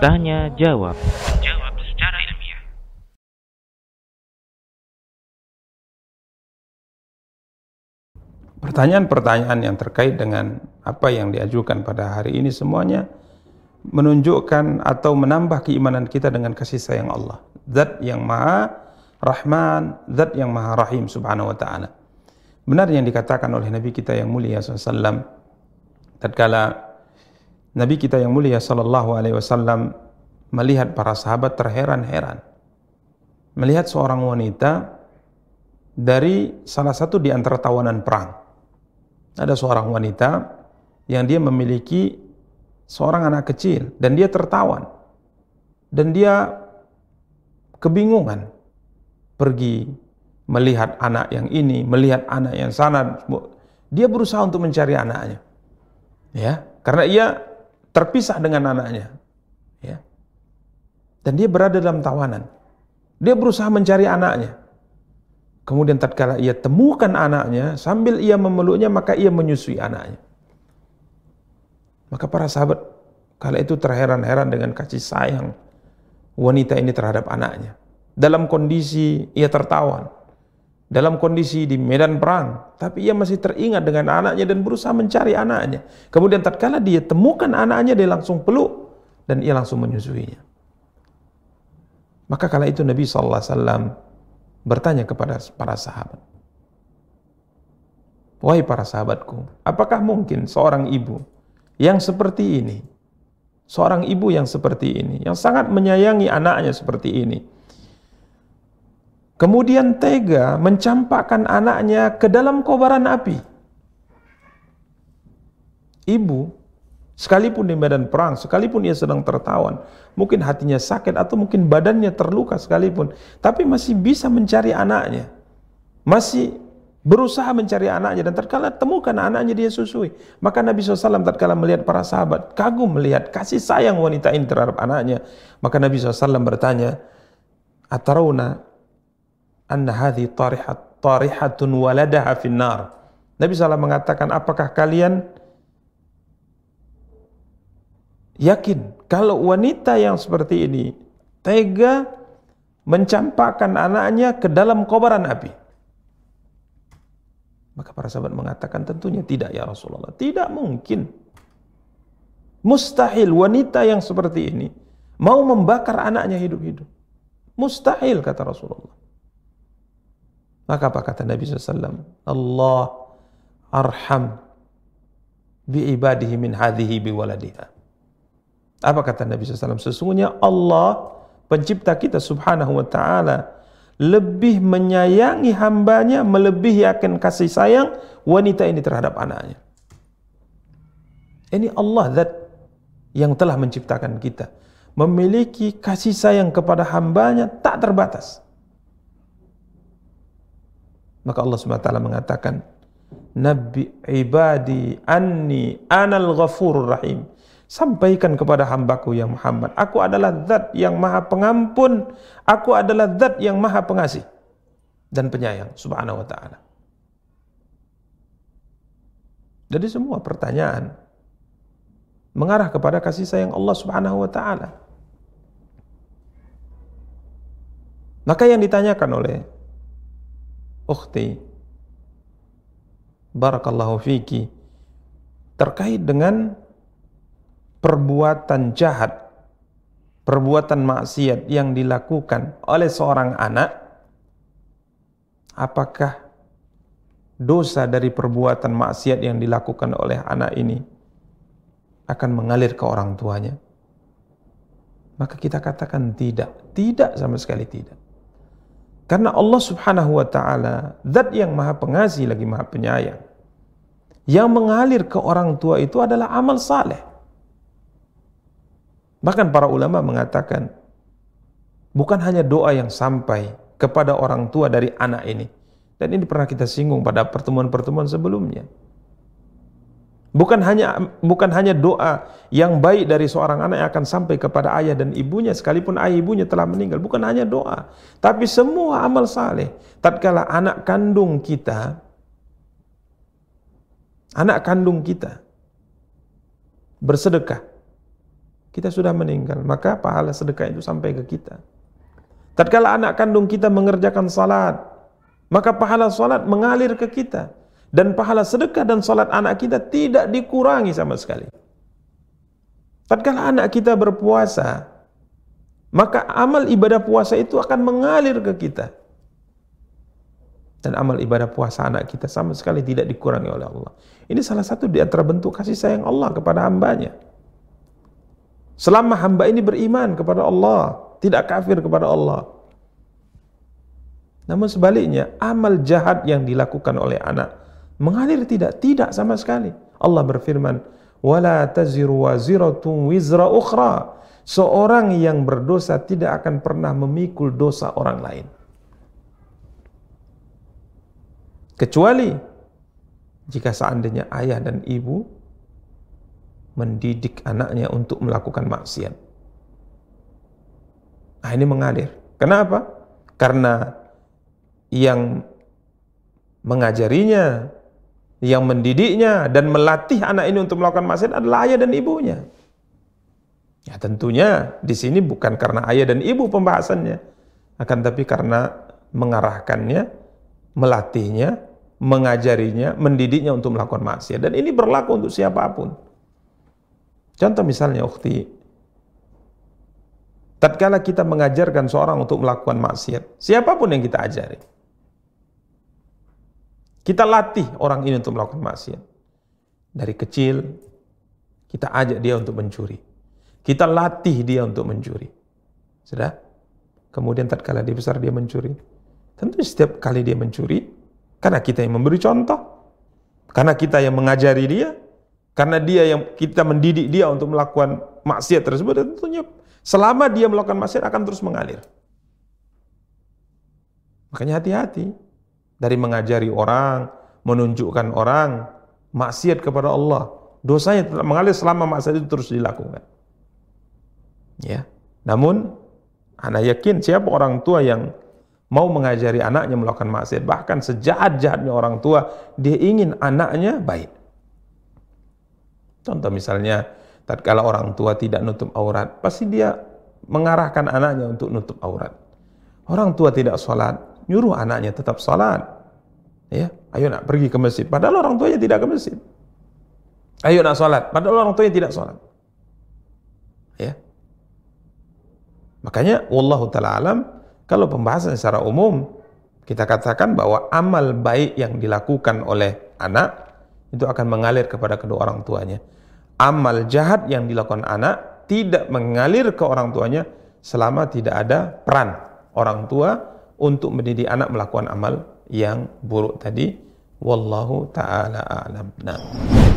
Tanya jawab. Jawab secara ilmiah. Pertanyaan-pertanyaan yang terkait dengan apa yang diajukan pada hari ini semuanya menunjukkan atau menambah keimanan kita dengan kasih sayang Allah. Zat yang maha rahman, zat yang maha rahim subhanahu wa ta'ala. Benar yang dikatakan oleh Nabi kita yang mulia SAW tatkala Nabi kita yang mulia wasallam melihat para sahabat terheran-heran. Melihat seorang wanita dari salah satu di antara tawanan perang. Ada seorang wanita yang dia memiliki seorang anak kecil dan dia tertawan. Dan dia kebingungan pergi melihat anak yang ini, melihat anak yang sana. Dia berusaha untuk mencari anaknya. Ya, karena ia terpisah dengan anaknya. Ya. Dan dia berada dalam tawanan. Dia berusaha mencari anaknya. Kemudian tatkala ia temukan anaknya, sambil ia memeluknya maka ia menyusui anaknya. Maka para sahabat kala itu terheran-heran dengan kasih sayang wanita ini terhadap anaknya. Dalam kondisi ia tertawan, dalam kondisi di medan perang, tapi ia masih teringat dengan anaknya dan berusaha mencari anaknya. Kemudian tatkala dia temukan anaknya, dia langsung peluk dan ia langsung menyusuinya. Maka kala itu Nabi SAW bertanya kepada para sahabat. Wahai para sahabatku, apakah mungkin seorang ibu yang seperti ini, seorang ibu yang seperti ini, yang sangat menyayangi anaknya seperti ini, kemudian tega mencampakkan anaknya ke dalam kobaran api? Ibu, sekalipun di medan perang, sekalipun ia sedang tertawan, mungkin hatinya sakit atau mungkin badannya terluka sekalipun, tapi masih bisa mencari anaknya. Masih berusaha mencari anaknya dan tatkala temukan anaknya dia susui. Maka Nabi SAW tatkala melihat para sahabat kagum melihat kasih sayang wanita ini terhadap anaknya. Maka Nabi SAW bertanya, Atarawna anna hadhi tarihat tarihatun waladaha finnar. Nabi SAW mengatakan, apakah kalian yakin kalau wanita yang seperti ini tega mencampakkan anaknya ke dalam kobaran api. Maka para sahabat mengatakan tentunya tidak ya Rasulullah. Tidak mungkin. Mustahil wanita yang seperti ini mau membakar anaknya hidup-hidup. Mustahil kata Rasulullah. Maka apa kata Nabi SAW? Allah arham bi ibadihi min hadhihi bi waladiha. Apa kata Nabi SAW? Sesungguhnya Allah pencipta kita subhanahu wa ta'ala lebih menyayangi hambanya melebihi akan kasih sayang wanita ini terhadap anaknya. Ini Allah zat yang telah menciptakan kita. Memiliki kasih sayang kepada hambanya tak terbatas. Maka Allah SWT mengatakan, Nabi ibadi anni anal ghafurur rahim. Sampaikan kepada hambaku yang Muhammad, aku adalah zat yang maha pengampun, aku adalah zat yang maha pengasih dan penyayang, subhanahu wa ta'ala. Jadi semua pertanyaan mengarah kepada kasih sayang Allah subhanahu wa ta'ala. Maka yang ditanyakan oleh ukhti, barakallahu fiki, terkait dengan perbuatan jahat, perbuatan maksiat yang dilakukan oleh seorang anak, apakah dosa dari perbuatan maksiat yang dilakukan oleh anak ini akan mengalir ke orang tuanya? Maka kita katakan tidak, tidak sama sekali tidak. Karena Allah Subhanahu wa taala zat yang Maha Pengasih lagi Maha Penyayang. Yang mengalir ke orang tua itu adalah amal saleh. Bahkan para ulama mengatakan bukan hanya doa yang sampai kepada orang tua dari anak ini. Dan ini pernah kita singgung pada pertemuan-pertemuan sebelumnya. Bukan hanya bukan hanya doa yang baik dari seorang anak yang akan sampai kepada ayah dan ibunya sekalipun ayah ibunya telah meninggal, bukan hanya doa, tapi semua amal saleh. Tatkala anak kandung kita anak kandung kita bersedekah, kita sudah meninggal, maka pahala sedekah itu sampai ke kita. Tatkala anak kandung kita mengerjakan salat, maka pahala salat mengalir ke kita dan pahala sedekah dan salat anak kita tidak dikurangi sama sekali. Tatkala anak kita berpuasa, maka amal ibadah puasa itu akan mengalir ke kita. Dan amal ibadah puasa anak kita sama sekali tidak dikurangi oleh Allah. Ini salah satu di antara bentuk kasih sayang Allah kepada hambanya. Selama hamba ini beriman kepada Allah, tidak kafir kepada Allah. Namun sebaliknya, amal jahat yang dilakukan oleh anak mengalir tidak, tidak sama sekali. Allah berfirman, "Wala taziru waziratun wizra ukhra." Seorang yang berdosa tidak akan pernah memikul dosa orang lain. Kecuali jika seandainya ayah dan ibu mendidik anaknya untuk melakukan maksiat. Nah ini mengalir. Kenapa? Karena yang mengajarinya, yang mendidiknya dan melatih anak ini untuk melakukan maksiat adalah ayah dan ibunya. Ya tentunya di sini bukan karena ayah dan ibu pembahasannya, akan tapi karena mengarahkannya, melatihnya, mengajarinya, mendidiknya untuk melakukan maksiat. Dan ini berlaku untuk siapa pun. Contoh misalnya ukti, tatkala kita mengajarkan seorang untuk melakukan maksiat, siapa pun yang kita ajari, kita latih orang ini untuk melakukan maksiat. Dari kecil, kita ajak dia untuk mencuri. Kita latih dia untuk mencuri. Sudah? Kemudian tatkala dia besar dia mencuri. Tentu setiap kali dia mencuri, karena kita yang memberi contoh, karena kita yang mengajari dia, karena dia yang kita mendidik dia untuk melakukan maksiat tersebut, tentunya selama dia melakukan maksiat akan terus mengalir. Makanya hati-hati dari mengajari orang, menunjukkan orang maksiat kepada Allah. Dosanya tetap mengalir selama maksiat itu terus dilakukan. Ya. Namun anak yakin siapa orang tua yang mau mengajari anaknya melakukan maksiat, bahkan sejahat-jahatnya orang tua, dia ingin anaknya baik. Contoh misalnya, tatkala orang tua tidak nutup aurat, pasti dia mengarahkan anaknya untuk nutup aurat. Orang tua tidak sholat, nyuruh anaknya tetap sholat. Ya, ayo nak pergi ke masjid. Padahal orang tuanya tidak ke masjid. Ayo nak sholat. Padahal orang tuanya tidak sholat. Ya. Makanya, wallahu taala alam, kalau pembahasan secara umum, kita katakan bahwa amal baik yang dilakukan oleh anak itu akan mengalir kepada kedua orang tuanya. Amal jahat yang dilakukan anak tidak mengalir ke orang tuanya selama tidak ada peran orang tua untuk mendidik anak melakukan amal yang buruk tadi. Wallahu taala a'lam. Nah.